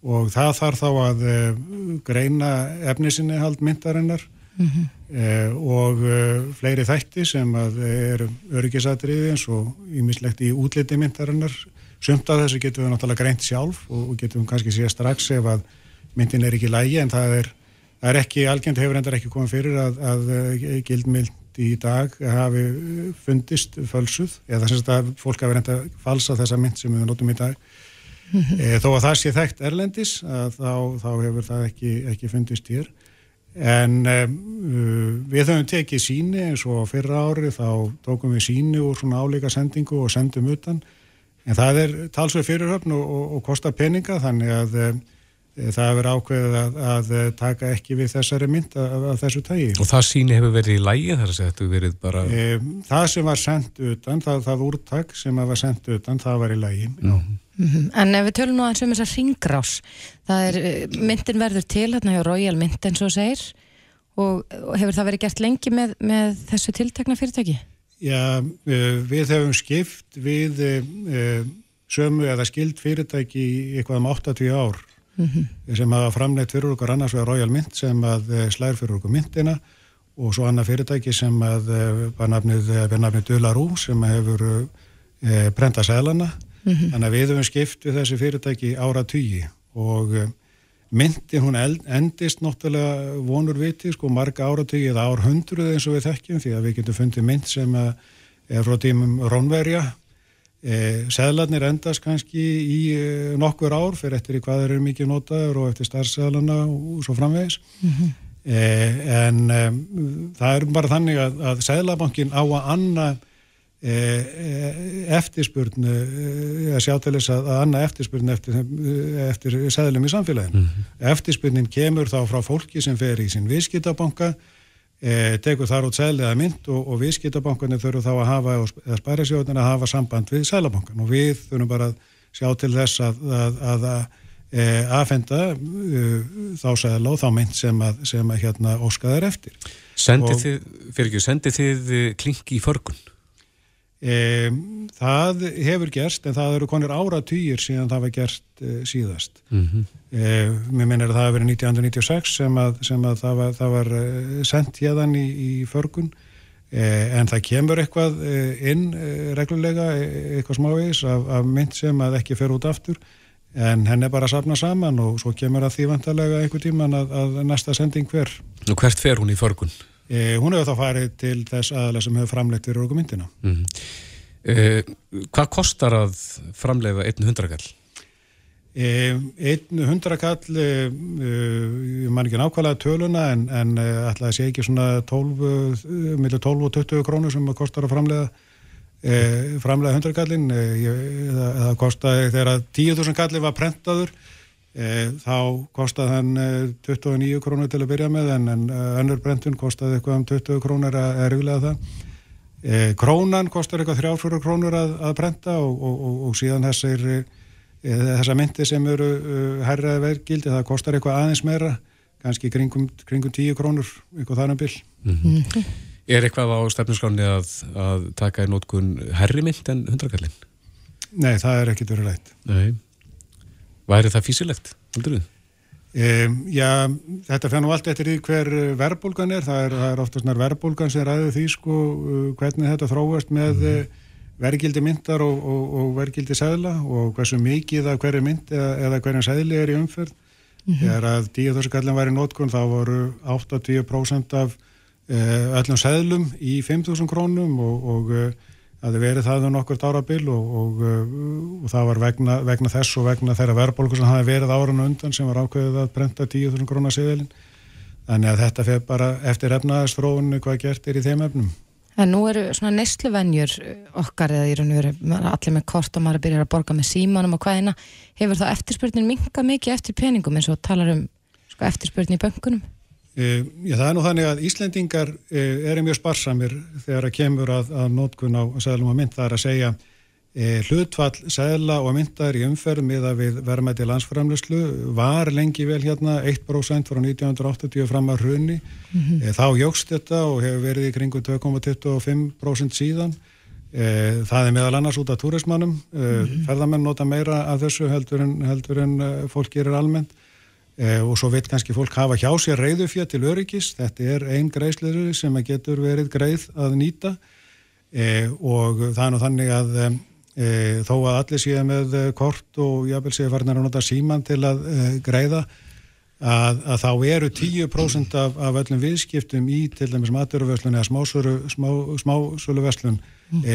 og það þarf þá að uh, greina efnisinni hald myndarinnar mm -hmm. uh, og uh, fleiri þætti sem er öryggisatriði eins og ímislegt í útliti myndarinnar sumt af þessu getum við náttúrulega greint sjálf og, getum kannski síðan strax ef að myndin er ekki lægi en það er, það er ekki, algjörnd hefur endar ekki komið fyrir að, að gildmild í dag hafi fundist fölsuð eða þess að fólk hafi reynda falsa þessa mynd sem við notum í dag e, þó að það sé þekkt erlendis þá, þá hefur það ekki, ekki fundist hér En um, við höfum tekið síni eins og fyrra ári þá tókum við síni úr svona áleika sendingu og sendum utan. En það er talsveg fyrirhöfn og, og, og kostar peninga þannig að um, það hefur ákveðið að, að taka ekki við þessari mynd af, af þessu tægi. Og það síni hefur verið í lægi þar að þetta verið bara... Um, það sem var sendt utan, það, það úrtak sem var sendt utan, það var í lægi. Mm -hmm. Mm -hmm. En ef við tölum nú aðeins um þessar ringrás, það er, myndin verður til hérna hjá Royal Mint eins og segir og, hefur það verið gert lengi með, með þessu tiltekna fyrirtæki? Já, við hefum skipt við sömu eða skild fyrirtæki í eitthvað um 80 ár mm -hmm. sem hafa framleitt fyrir okkur annars vegar Royal Mint sem að slæður fyrir okkur myntina og svo annað fyrirtæki sem að var nafnið, nafnið Dularú sem hefur brenda sælana Mm -hmm. Þannig að við höfum skipt við þessi fyrirtæki ára tugi og eh, myndin hún endist náttúrulega vonur viti sko marga ára tugi eða ár hundruð eins og við þekkjum því að við getum fundið mynd sem er frá tímum rónverja. E, Sæðlarnir endast kannski í e, nokkur ár fyrir eftir í hvað eru mikið notaður og eftir starfsæðlarna og svo framvegis. Mm -hmm. e, en það er bara þannig að, að Sæðlabankin á að anna eftirspurnu að sjá til þess að anna eftirspurnu eftir, eftir sæðlum í samfélaginu. Mm -hmm. Eftirspurnin kemur þá frá fólki sem fer í sín viðskiptabanka e, tekur þar út sæðlega mynd og, og viðskiptabankanir þurfu þá að hafa eða spærisjóðin að hafa samband við sæðlabankan og við þurfum bara að sjá til þess að, að, að, að e, aðfenda e, þá sæðla og þá mynd sem að, sem að hérna óskaðar eftir. Sendið þið, fyrir ekki, sendið þið klingi í förgun? E, það hefur gerst en það eru konir áratýjir síðan það var gerst e, síðast mm -hmm. e, mér minnir að það hefur verið 1996 sem að, sem að það var, það var sendt hérðan í, í förgun en það kemur eitthvað inn reglulega eitthvað smávegis af, af mynd sem að ekki fer út aftur en henn er bara að sapna saman og svo kemur að því vantarlega einhver tíman að, að næsta sending hver Og hvert fer hún í förgun? Eh, hún hefur þá farið til þess aðalega sem hefur framleitt fyrir okkur myndina. Mm -hmm. eh, hvað kostar að framleiða einn hundrakall? Eh, einn hundrakall, ég man ekki nákvæmlega töluna en, en alltaf sé ekki svona 12, millir 12 og 20 krónur sem kostar að framleiða framleiða hundrakallin. Það kostaði þegar 10.000 kalli var prentaður þá kostaði hann 29 krónur til að byrja með en, en önnur brentun kostaði eitthvað um 20 krónur að erfilega það. E, krónan kostaði eitthvað 3-4 krónur að, að brenta og, og, og, og síðan þessir, e, þessa myndi sem eru herraði verðgildi það kostar eitthvað aðeins meira, kannski kringum, kringum 10 krónur, eitthvað þannig byll. Mm -hmm. Er eitthvað á stefnusgráni að, að taka í nótkun herri mynd en hundrakallin? Nei, það er ekkit verið rætt. Nei. Væri það físilegt, heldur þið? Um, já, þetta fennu allt eftir því hver verbulgan er, það er, er oftast nær verbulgan sem ræður því sko hvernig þetta þróast með mm. vergildi myndar og, og, og vergildi segla og hversu mikið af hverju mynd eða, eða hverju segli er í umferð. Mm -hmm. Þegar að 10.000 kallin var í nótkun þá voru 8-10% af uh, öllum seglum í 5.000 krónum og, og að þið verið það um nokkur tárabil og, og, og það var vegna, vegna þess og vegna þeirra verðbólku sem hafi verið árun undan sem var ákveðið að brenda 10.000 krónar síðilin. Þannig að þetta fyrir bara eftir efnaðastróunni hvað gert er í þeim efnum. En nú eru svona nesluvennjur okkar eða í raun og veru allir með kort og maður byrjar að borga með símanum og hvaðina. Hefur þá eftirspurnin minga mikið eftir peningum eins og talar um sko, eftirspurnin í böngunum? Uh, já, það er nú þannig að Íslendingar uh, eru mjög sparsamir þegar að kemur að, að nótkun á seglum og mynd. Það er að segja uh, hlutfall segla og myndar í umferð með að við verðmætti landsframlöslu var lengi vel hérna 1% frá 1980 fram að hrunni. Mm -hmm. Þá jógst þetta og hefur verið í kringu 2,25% síðan. Það er meðal annars út af túrismannum. Mm -hmm. Ferðamenn nota meira af þessu heldur en, heldur en fólk gerir almennt. Eh, og svo veit kannski fólk hafa hjá sér reyðufjö til öryggis, þetta er einn greiðsleður sem getur verið greið að nýta. Eh, og það er nú þannig að eh, þó að allir séu með kort og jáfnvel séu farin að nota síman til að eh, greiða að, að þá eru 10% af, af öllum viðskiptum í til dæmis maturverslun eða smásöluverslun mm -hmm.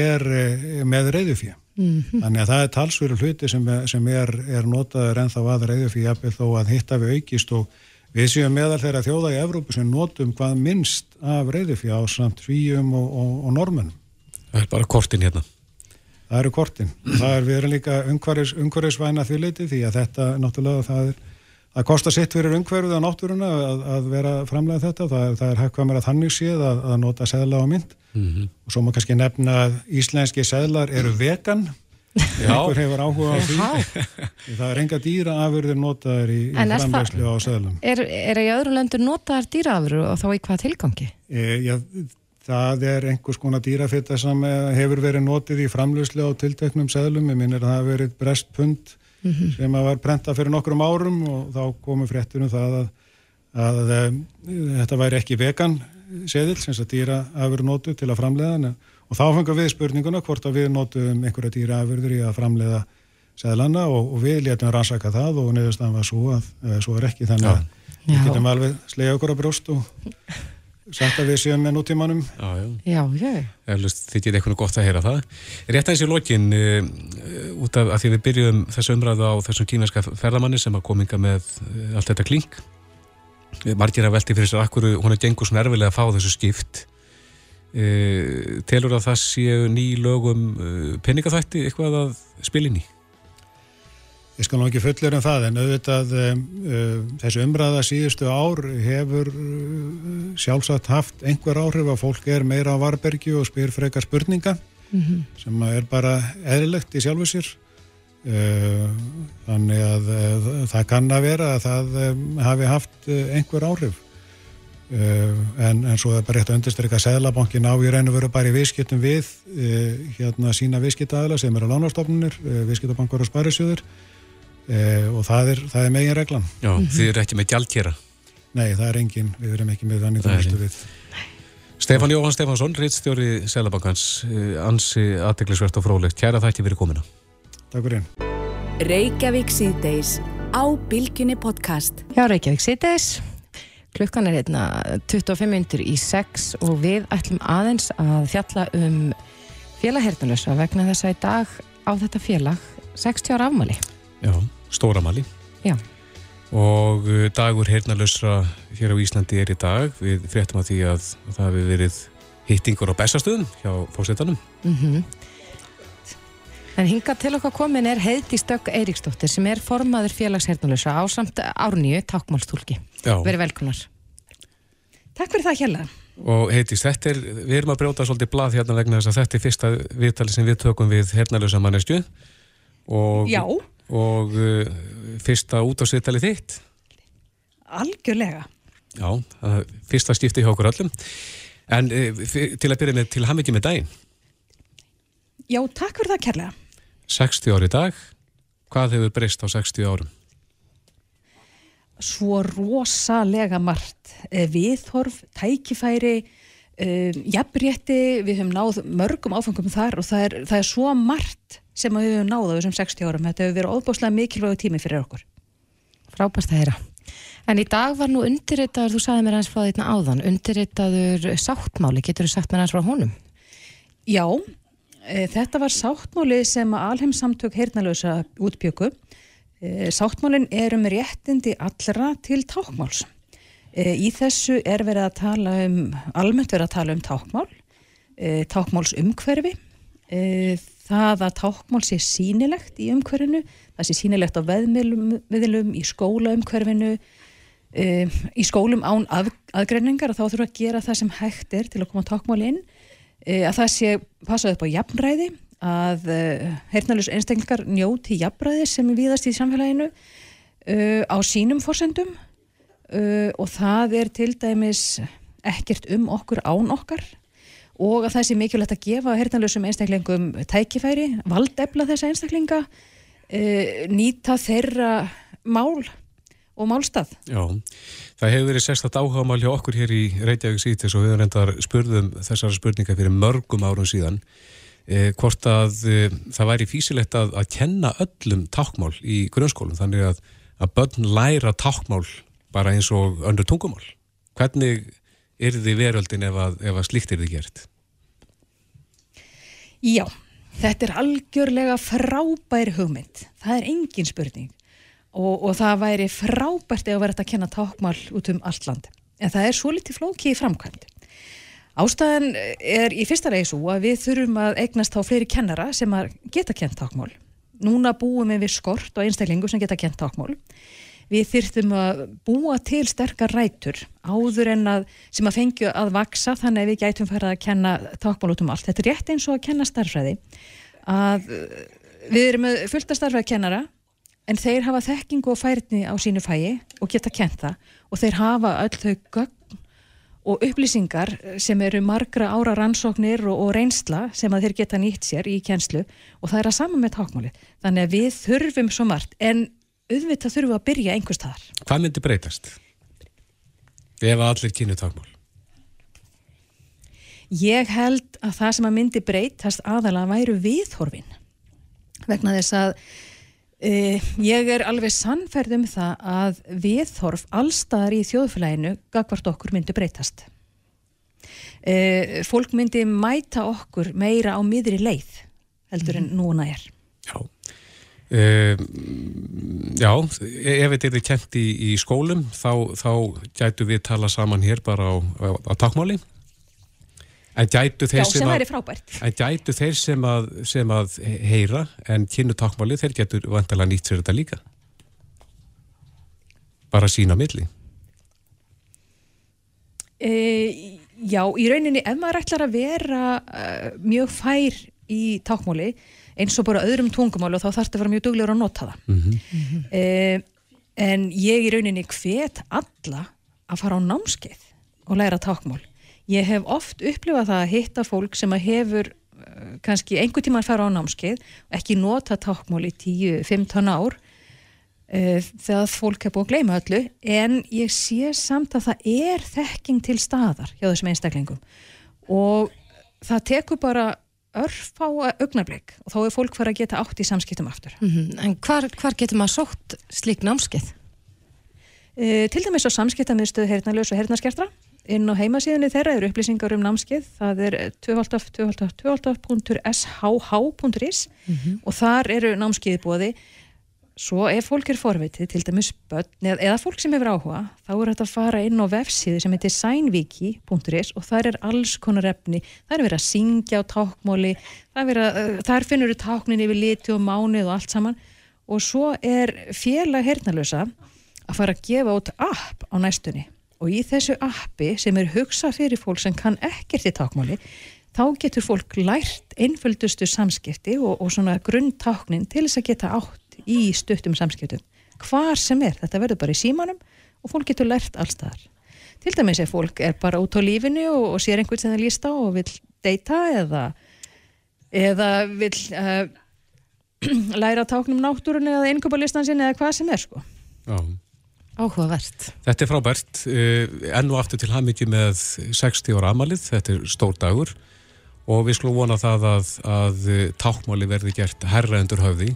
er eh, með reyðufjö Mm -hmm. Þannig að það er talsveru hluti sem, sem er, er notaður ennþá að reyðu fyrir jafnveg þó að hitta við aukist og við séum meðal þeirra þjóða í Evrópu sem notum hvað minnst af reyðufjá samt svíjum og, og, og normunum. Það er bara kortin hérna. Það eru kortin. Það er við erum líka umhverfis, umhverfisvæna því leiti því að þetta náttúrulega það er að kosta sitt fyrir umhverfið á náttúruna að, að vera framlega þetta. Það, það er hægt hvað mér að þannig séð að, að nota seðla á mynd. Mm -hmm. og svo má kannski nefna að íslenski seðlar eru vegan. Einhver hefur áhuga á því. Það er enga dýraafurðir notaður í, í framlegslu á seðlum. Er, er í öðru löndur notaðar dýraafurður og þá í hvað tilgangi? E, já, það er einhvers konar dýrafitta sem hefur verið notið í framlegslu á tilteknum seðlum, ég minnir að það hefur verið brestpund mm -hmm. sem var prenta fyrir nokkrum árum og þá komu fréttunum það að, að, að, að þetta væri ekki vegan seðil sem þess að dýra afur notu til að framlega og þá fengar við spurninguna hvort að við notum einhverja dýra afurður í að framlega seðlana og, og við létum rannsaka það og nefnist var svo að svo er ekki þannig að já. við getum alveg slega okkur á brjóst og sagt að við séum með nútímanum. Já, já, já Þið getið eitthvað gott að heyra það. Rétt aðeins í lokin uh, út af að því við byrjuðum þessu umræðu á þessum kínarska ferðamanni sem að kominga með uh, allt þetta klink. Margir að velti fyrir sér akkur hún er gengur svona erfilega að fá þessu skipt. E, telur að það séu ný lögum peningaþætti eitthvað að spilinni? Ég skal nú ekki fullir um það en auðvitað e, þessu umræða síðustu ár hefur sjálfsagt haft einhver áhrif að fólk er meira á varbergi og spyr frekar spurninga mm -hmm. sem er bara eðlilegt í sjálfu sér. Eh, þannig að eh, það kann að vera að það eh, hafi haft einhver áhrif. En, en svo er bara rétt að undirstryka að Sæðlabankin á í reynu veru bara í viðskiptum við hérna sína viðskiptaðala sem eru lánastofnunir, viðskiptabankar og sparisjöður og það er, það er megin reglan. Já, mm -hmm. þið eru ekki með gjaldkjera? Nei, það er engin, við erum ekki með þannig það við. Stefán Jóhann Stefansson, rittstjóri Sæðlabankans, ansi aðdeglisvert og frólægt, kæra þætti fyrir komina. Takk fyrir. Reykjavík síðdeis á Bilginni podcast. Já, Reykjavík síðdeis. Klukkan er hérna 25 minntur í 6 og við ætlum aðeins að fjalla um félagherðanlösa vegna þess að í dag á þetta félag 60 ára afmali. Já, stóra afmali. Já. Og uh, dagur herðanlösa hér á Íslandi er í dag. Við fréttum að því að það hefur verið hittingur á bestastöðum hjá fórsetanum. Mhm. Mm En hinga til okkar komin er Heiði Stökk Eiríksdóttir sem er formaður félagshernulegsa á samt árnýju takkmálstúlki. Verið velkonar. Takk fyrir það hjalla. Og Heiðis, þetta er, við erum að brjóta svolítið blað hérna vegna þess að þetta er fyrsta viðtali sem við tökum við hernalösa mannestu. Já. Og uh, fyrsta út á sviðtali þitt. Algjörlega. Já, fyrsta skipti hjá okkur öllum. En uh, til að byrja með til ham ekki með daginn. Já, takk fyrir það kærlega. 60 ári í dag. Hvað hefur breyst á 60 árum? Svo rosalega margt. Eh, viðhorf, tækifæri, jafnrétti, við höfum náð mörgum áfengum þar og það er, það er svo margt sem við höfum náð á þessum 60 árum. Þetta hefur verið óbúslega mikilvægu tími fyrir okkur. Frábært að heyra. En í dag var nú undirritaður, þú sagði mér hans frá þetta áðan, undirritaður sáttmáli, getur þú sagt mér hans frá honum? Já, Eh, þetta var sáttmáli sem alheimsamtök heyrnalösa útbjöku. Eh, sáttmálin er um réttindi allra til tákmáls. Eh, í þessu er verið að tala um, almennt verið að tala um tákmál, tákmáls umhverfi, það að tákmál sé sínilegt í umhverfinu, það sé sínilegt á veðmiðlum, í skólaumhverfinu, í skólum án að, aðgreiningar og þá þurfa að gera það sem hægt er til að koma tákmáli inn Eh, að það sé passað upp á jafnræði að uh, eh, heyrnalus einstaklingar njóti jafnræði sem viðast í samfélaginu uh, á sínum fórsendum uh, og það er til dæmis ekkert um okkur án okkar og að það sé mikilvægt að gefa heyrnalusum einstaklingum tækifæri, valdefla þessa einstaklinga nýta þeirra mál og málstað. Já, það hefur verið sérstaklega áhagamál hjá okkur hér í Reykjavík sítis og við hefum reyndar spurðum þessara spurninga fyrir mörgum árum síðan eh, hvort að eh, það væri físilegt að, að kenna öllum tákmál í grunnskólum þannig að, að börn læra tákmál bara eins og öndur tungumál. Hvernig er þið veröldin ef að, ef að slíkt er þið gert? Já, þetta er algjörlega frábær hugmynd. Það er engin spurning og, og það væri frábært ef að vera að kenna tákmál út um allt land. En það er svo litið flóki í framkvæmd. Ástæðan er í fyrsta reysu að við þurfum að eignast á fleiri kennara sem geta kent tákmál. Núna búum við skort og einstaklingu sem geta kent tákmál. Við þyrftum að búa til sterkar rætur áður en að sem að fengju að vaksa þannig að við gætum fara að kenna tákmál út um allt. Þetta er rétt eins og að kenna starfræði að við erum með fullta starfræði kennara en þeir hafa þekkingu og færni á sínu fæi og geta kent það og þeir hafa öll þau gögn og upplýsingar sem eru margra ára rannsóknir og, og reynsla sem að þeir geta nýtt sér í kjenslu og það er að sama með tákmáli. Þannig að við þurfum svo margt en auðvitað þurfum við að byrja einhver staðar. Hvað myndi breytast? Ef allir kynni tákmál? Ég held að það sem að myndi breytast aðalega væru viðhorfin vegna þess að Uh, ég er alveg sannferð um það að viðhorf allstaðar í þjóðfélaginu gagvart okkur myndi breytast. Uh, fólk myndi mæta okkur meira á miðri leið heldur en mhm. núna er. Já, uh, já ef þetta er kent í, í skólum þá, þá gætu við tala saman hér bara á, á, á takmáli En gætu þeir, Já, sem, að, en gætu þeir sem, að, sem að heyra en kynnu takkmáli, þeir getur vantilega nýtt sér þetta líka. Bara sína milli. E, já, í rauninni, ef maður ætlar að vera uh, mjög fær í takkmáli, eins og bara öðrum tungumáli og þá þarf þetta að vera mjög duglegur að nota það. Mm -hmm. e, en ég í rauninni hvet alla að fara á námskeið og læra takkmál Ég hef oft upplifað það að hitta fólk sem að hefur uh, kannski einhver tíma að fara á námskeið og ekki nota tákmál í 10-15 ár uh, þegar fólk er búin að gleyma öllu en ég sé samt að það er þekking til staðar hjá þessum einstaklingum og það tekur bara örf á augnablik og þá er fólk fara að geta átt í samskiptum aftur. Mm -hmm. En hvar, hvar getur maður sótt slík námskeið? Uh, til dæmis á samskiptamiðstöðu hernalös og hernaskertra inn á heimasíðunni þeirra eru upplýsingar um námskeið það er 2.2.2.shh.is mm -hmm. og þar eru námskeiði bóði svo ef fólk er forvitið til dæmis börn eða fólk sem hefur áhuga þá er þetta að fara inn á vefsíðu sem heitir signviki.is og þar er alls konar efni, það er verið að syngja á tákmóli, þar finnur við táknin yfir liti og mánuð og allt saman. Og svo er félag hernalösa að fara að gefa út app á næstunni. Og í þessu appi sem er hugsað fyrir fólk sem kann ekkert í tákmáli þá getur fólk lært einföldustu samskipti og, og svona grunntáknin til þess að geta átt í stuttum samskiptum. Hvar sem er, þetta verður bara í símanum og fólk getur lært allstaðar til dæmis ef fólk er bara út á lífinu og, og sér einhvern sem það líst á og vil deyta eða eða vil uh, læra táknum náttúrun eða einnkjöpalistann sinni eða hvað sem er sko. Já. Áhugavert. Þetta er frábært, eh, enn og aftur til hafmyggi með 60 ára amalið, þetta er stór dagur. Og við skulum vona það að, að tákmáli verði gert herra endur höfði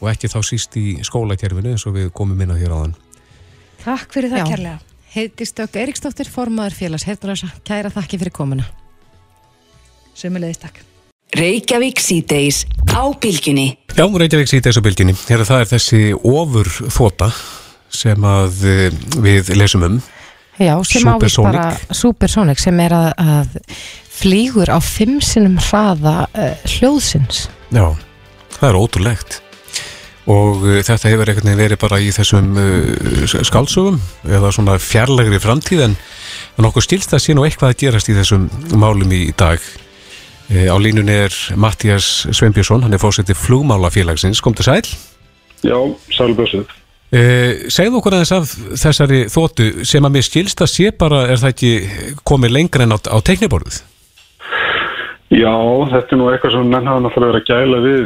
og ekki þá síst í skólakerfinu eins og við komum inn á hér áðan. Takk fyrir það kærlega. Heitistökk Eriksdóttir, formadur félags Herðurlösa, kæra þakki fyrir komuna. Sumulegist takk. Reykjavík síðdeis á bylginni. Já, Reykjavík síðdeis á bylginni. Hér er það er þessi ofur þóta sem að eh, við lesum um Já, sem ávist bara Supersonic sem er að, að flýgur á fimmsinum hraða uh, hljóðsins Já, það er ótrúlegt og uh, þetta hefur einhvern veginn verið bara í þessum uh, skálsögum eða svona fjarlægri framtíð en nokkuð stilst að sé nú eitthvað að gerast í þessum málum í dag. Á línunni er Mattias Sveinbjörnsson hann er fórsetið flugmálafélagsins, kom til sæl. Já, sælbjörnsið Eh, segð okkur aðeins af þessari þóttu sem að mér skilst að sé bara er það ekki komið lengra en á, á tekniborðið? Já, þetta er nú eitthvað sem menn hafa náttúrulega verið að gæla við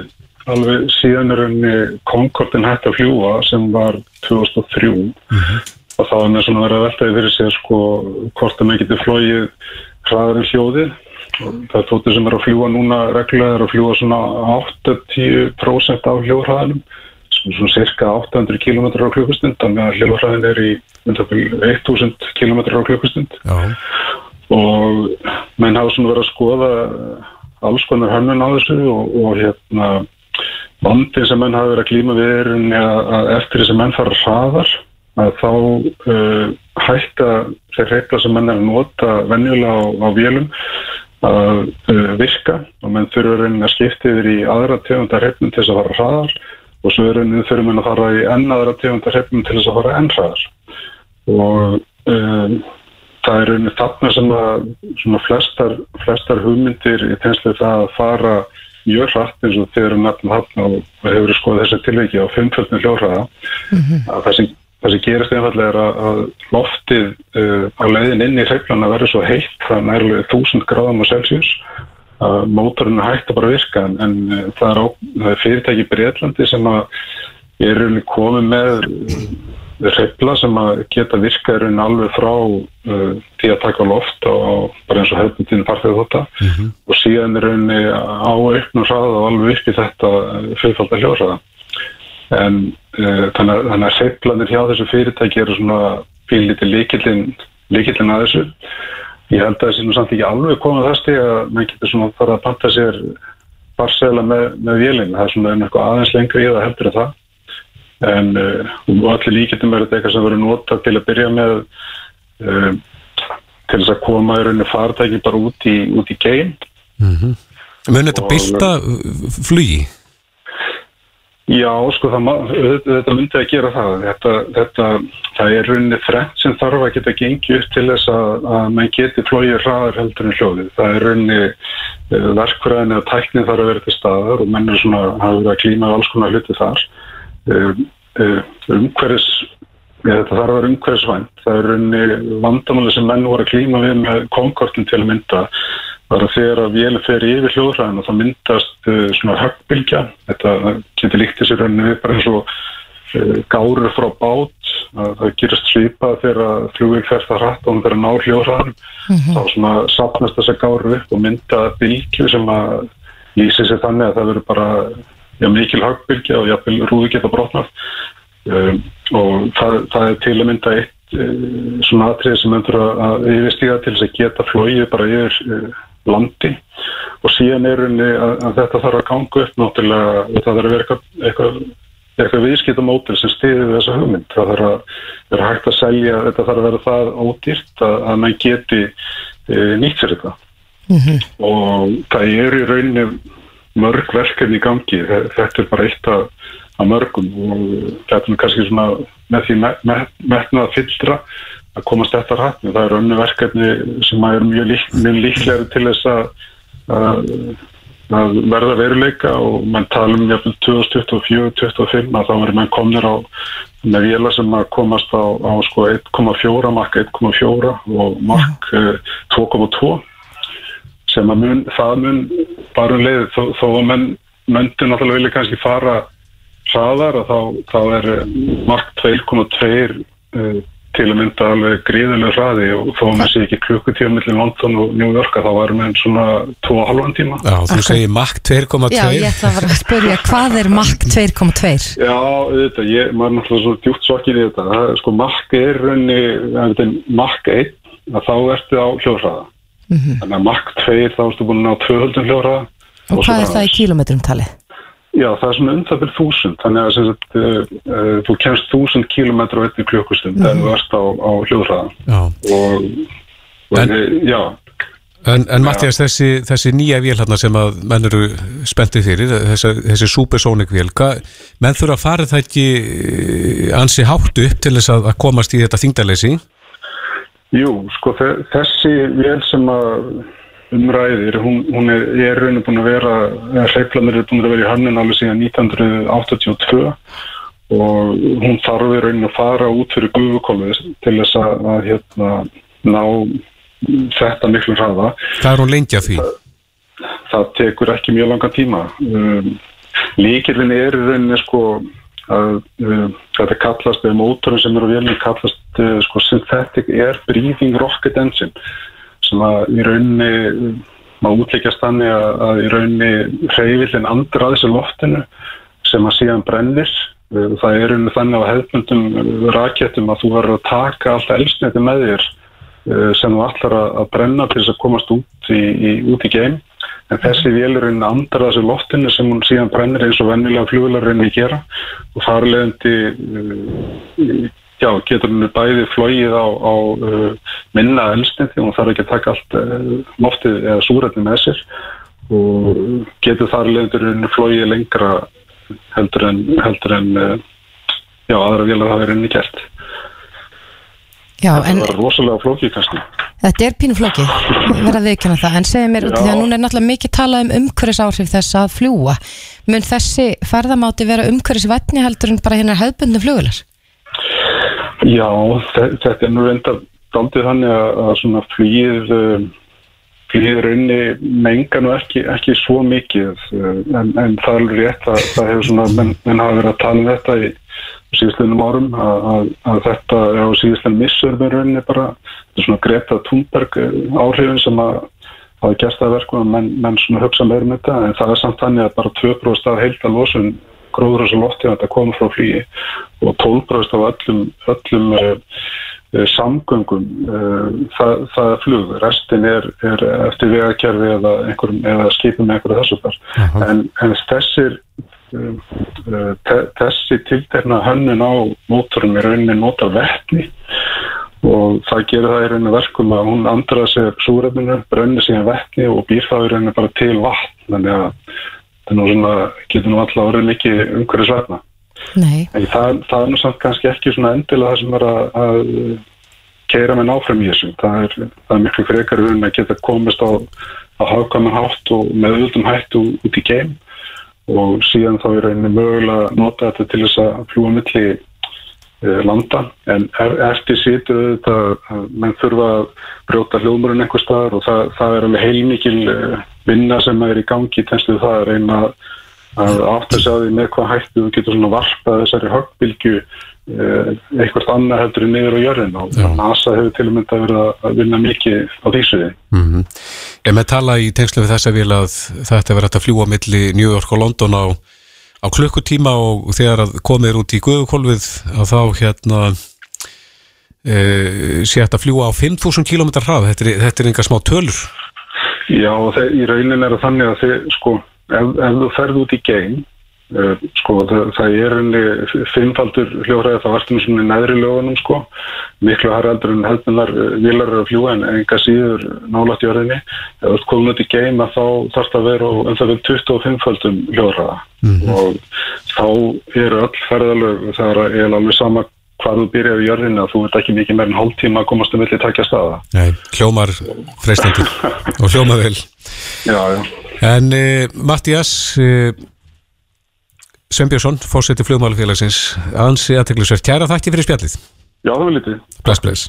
alveg síðan er henni Concordin hætti að fljúa sem var 2003 mm -hmm. og þá er með svona verið að veltaði fyrir sig sko hvort að maður getur flóið hraðar en hljóðið. Og það þóttu sem er að fljúa núna reglulega er að fljúa svona 8-10% af hljóðhraðanum svona cirka 800 km á klukkustund þannig að hljóðhraðin er í 1000 km á klukkustund. Og menn hafa svona verið að skoða alls konar hönnun á þessu og, og hérna vandin sem menn hafa verið að klíma við er að, að eftir þess að menn fara hraðar að þá uh, hætta þeir reyfla sem menn er að nota venjulega á, á vélum að uh, virka. Og menn þurfa raunin að skipta yfir í aðra tegundar reyfnum til þess að fara hraðar. Og svo raunin þurfa menn að fara í enn aðra tegundar reyfnum til þess að fara enn hraðar. Og um, það er raunin þarna sem að flestar, flestar hugmyndir í tegnslu það að fara mjög hratt eins og þeir eru nefnum þarna og hefur skoðið þessi tilviki á fimmfjöldinu hljóðhraða. Að það sem, það sem gerist einfallega er að, að loftið uh, á leiðin inn í hreiflana verður svo heitt það nærlega 1000 gráðum á Celsius að mótorinu hægt að bara virka en, en uh, það, er á, það er fyrirtæki Breitlandi sem að er rauninni komið með hreifla sem að geta virka í rauninni alveg frá uh, því að taka loft og, og bara eins og hefðbundin farþegar þetta og síðan er rauninni á auknum hraða og alveg í þetta fyrirfaldar hljóðhraða. En uh, þannig, að- að seiflanir hjá þessu fyrirtæki eru svona pínlítið líkillin líkillin að þessu. Ég held að þessi nú samt ekki alveg komið þess til að mann getur svona fara að panta sér barsela með, með vélinn það er svona eitthvað aðeins lengri í það heldur en það en uh, og allir líkillin verður þetta eitthvað sem verður notað til að byrja með uh, til þess að koma í rauninni fartæki bara út í, út í geim Mun þetta Og- bylta uh, flugi? Já, sko, það, þetta myndi að gera það. Þetta, þetta, það er rauninni þrennt sem þarf að geta gengið upp til þess að, að mann geti flóið hraðar heldur en hljóðið. Það er rauninni uh, verkfræðin eða tæknin þarf að vera til staðar og menn er svona, hafa verið að klíma alls konar hluti þar. Uh, uh, umhverfis, ja, þetta þarf að vera umhverfisvænt. Það er rauninni vandamáli sem menn voru að klíma við með Concordin til að mynda var að þegar að vélum fer yfir hljóðræðina þá myndast uh, svona höggbylgja. Þetta getur líkt þessi rauninni við bara eins og uh, gárur frá bát að það gerast svipað þegar að flugvél fer það hratt og hún fer að ná hljóðræðin þá svona sapnast þessa gárur upp og mynda bylgju sem að lýsi sér þannig að það verður bara já, mikil höggbylgja og jafnvel rúði geta brotnað. Um, og það, það er til að mynda eitt uh, svona atrið sem endur að yfirstíga til þess að geta flóið bara yfir uh, landi. Og síðan er henni að, að þetta þarf að ganga upp náttúrulega það þarf að vera eitthvað, eitthvað, viðskiptamótil sem stiðið þessa hugmynd. Það þarf að vera hægt að selja þetta þarf að vera það ódýrt að, að mann geti e, nýtt sér þetta. Og það eru í rauninni mörg verkefni í gangi. Þe- þetta er bara eitt af, af mörgum og þetta er kannski svona með því me- me- metnað að fyllra að komast þetta rætt það eru önnu verkefni sem er mjög, lík, mjög líklegri til þess að, að, að verða veruleika og mann tala um jafnvel 2024-2025 að þá verður mann komnir á með vila sem að komast á, á sko 1,4 makk 1,4 og makk eh, 2,2 sem að mun, það mun bara um leið þó, þó að menn möndu náttúrulega vilja kannski fara hraðar og þá, þá er eh, mark 2,2 uh, til að mynda alveg gríðilega hraði og þó að maður sé ekki klukkutíma millir London og New York að þá varum við svona 2,5 tíma. Já, þú segir Mach 2,2 Já, ég ætla að vera að spyrja, hvað er Mach 2,2? Já, þetta, ég, maður er náttúrulega svo djúpt svokkin í þetta. Það, er, sko, Mach er raunni, Mach 1, að þá ertu á hljóðhraða. Þannig að Mach 2, þá ertu búin að ná 200 hljóðhraða. Og hvað er það í kílometrum talið? Já, það er svona um það fyrir þúsund, þannig að sem sagt, uh, uh, þú kemst þúsund kílometra á einni klukkustund mm -hmm. ef þú ert á, á hljóðhraða. Já. Og, og En- en, já, En, en Mattias, þessi, þessi nýja vél hérna sem að menn eru spenntið fyrir, þessi, þessi supersonic vél, menn þurfa að fara það ekki eh, ansi hátt upp til þess að, að komast í þetta þingdarleysi? Jú, sko þe- þessi vél sem að umræðir, hún, hún er, er rauninu búin að vera, eða hreiflanir er búin að vera í hannun alveg síðan 1982 og hún þarf í rauninu að fara út fyrir gufukolvið til þess að, að hérna, ná þetta miklu hraða. Hvað er hún lengi að því? það tekur ekki mjög langa tíma um, líkirinn er í rauninni sko að um, þetta kallast, eða mótorin sem eru vélni kallast uh, sko synthetic air breathing rocket engine sem að í rauninni um, má útleikjast þannig að, að í rauninni hreyfillin andur að þessu loftinu sem að síðan brennir. Uh, það er í rauninni þannig á hefðbundum uh, rakettum að þú verður að taka allt elsniti með þér sem þú ætlar að brenna til þess að komast út í, í, út í geim. En þessi vélurinn andar þessu loftinu sem hún síðan brennir eins og vennilega fluglarinn í gera. Og þar leðandi uh, já, getur henni bæði flóið á, á uh, minna elstindi og hún þarf ekki að taka allt loftið eða súrætni með sér. Og getur þar leðandi henni flóið lengra heldur en, heldur en já, aðra vélar hafa henni gert Já, en var rosalega flókið kannski þetta er pínu flókið, verða við ekki það, en segja mér út af því að núna er náttúrulega mikið talað um umhverfisáhrif þess að fljúa. Mun þessi ferðamáti vera umhverfisvætni heldur en bara hérna hefðbundum flugular? Já, þe- þetta er nú reynda daldið þannig að, svona flýið um, flýið raunni menga nú ekki, ekki svo mikið uh, en, en það er rétt að það hefur svona, menn, menn hafa verið að tala um þetta í síðustlunum árum að, að, að þetta er á síðustlun missur með rauninni bara, þetta er svona Greta Thunberg uh, áhrifin sem að hafa gert það verkum að menn, menn svona hugsa meira um þetta en það er samt þannig að bara 2% af heilta losun gróður þessu lofti að þetta koma frá flýi og 12% af öllum, öllum uh, uh, samgöngum uh, það, það er flug, restin er, er eftir vegakerfi eða, eða skipum einhverju þessu þar en, en þessir þessi tiltekna hönnun á mótorum í rauninni nota vetni og það gerir það í rauninni verkum að hún andra sig súrefninu, brennir sig vetni og býr það í rauninni bara til vatn þannig að það er nú svona, getur nú alltaf orðið mikið umhverju. En það, það er nú samt kannski ekki svona endilega það sem er að, að keira með náfram í þessu. Það er, það er miklu frekar við að geta komist á, á hafkvæmum hátt og með auðvöldum hættu út í geim og síðan þá er rauninni mögulega að nota þetta til þess að fljúa milli eh, landa. En er, eftir situr þetta að menn þurfa að brjóta hljóðmurinn einhver staðar og það, það er alveg heilmikil eh, vinna sem er í gangi í tenslu það að reyna að átt að sjá því með hvað hættu þú getur svona varpað þessari höggbylgju eh, eitthvað annað heldur en niður á jörðin og NASA hefur til og með að vera að vinna mikið á því sviði. Mm Ef með tala í tengslu við þessa vil að þetta hægt að fljúa milli New York og London á, á klukkutíma og þegar að komið er út í guðukolfið að þá hérna e, sé hægt að fljúa á 5.000 km hrað, þetta þetta er enga smá tölur. Já, og í raunin er það þannig að þið, sko, ef, ef þú ferð út í geim, sko, það, það er enni fimmfaldur hljóðræði það vartum svona í neðri lögunum, sko, miklu haraldur en heldunar vilar að fljúa en enga síður nálægt jörðinni. Ef þú ert komin út í geim að þá þarf það að vera um það við 25-faldum hljóðræða og þá eru öll ferðalög, það er alveg sama hvað þú byrjar í jörðinni að þú ert ekki mikið meir en hálftíma að komast um milli takja staða. Nei, hljómar freistandi og hljómar vel. Já, já. En e, Mattias e, Sveinbjörnsson, fórseti flugmálufélagsins, ansi aðteglisverð. Kæra þakki fyrir spjallið. Já, það var litið. Bless, bless.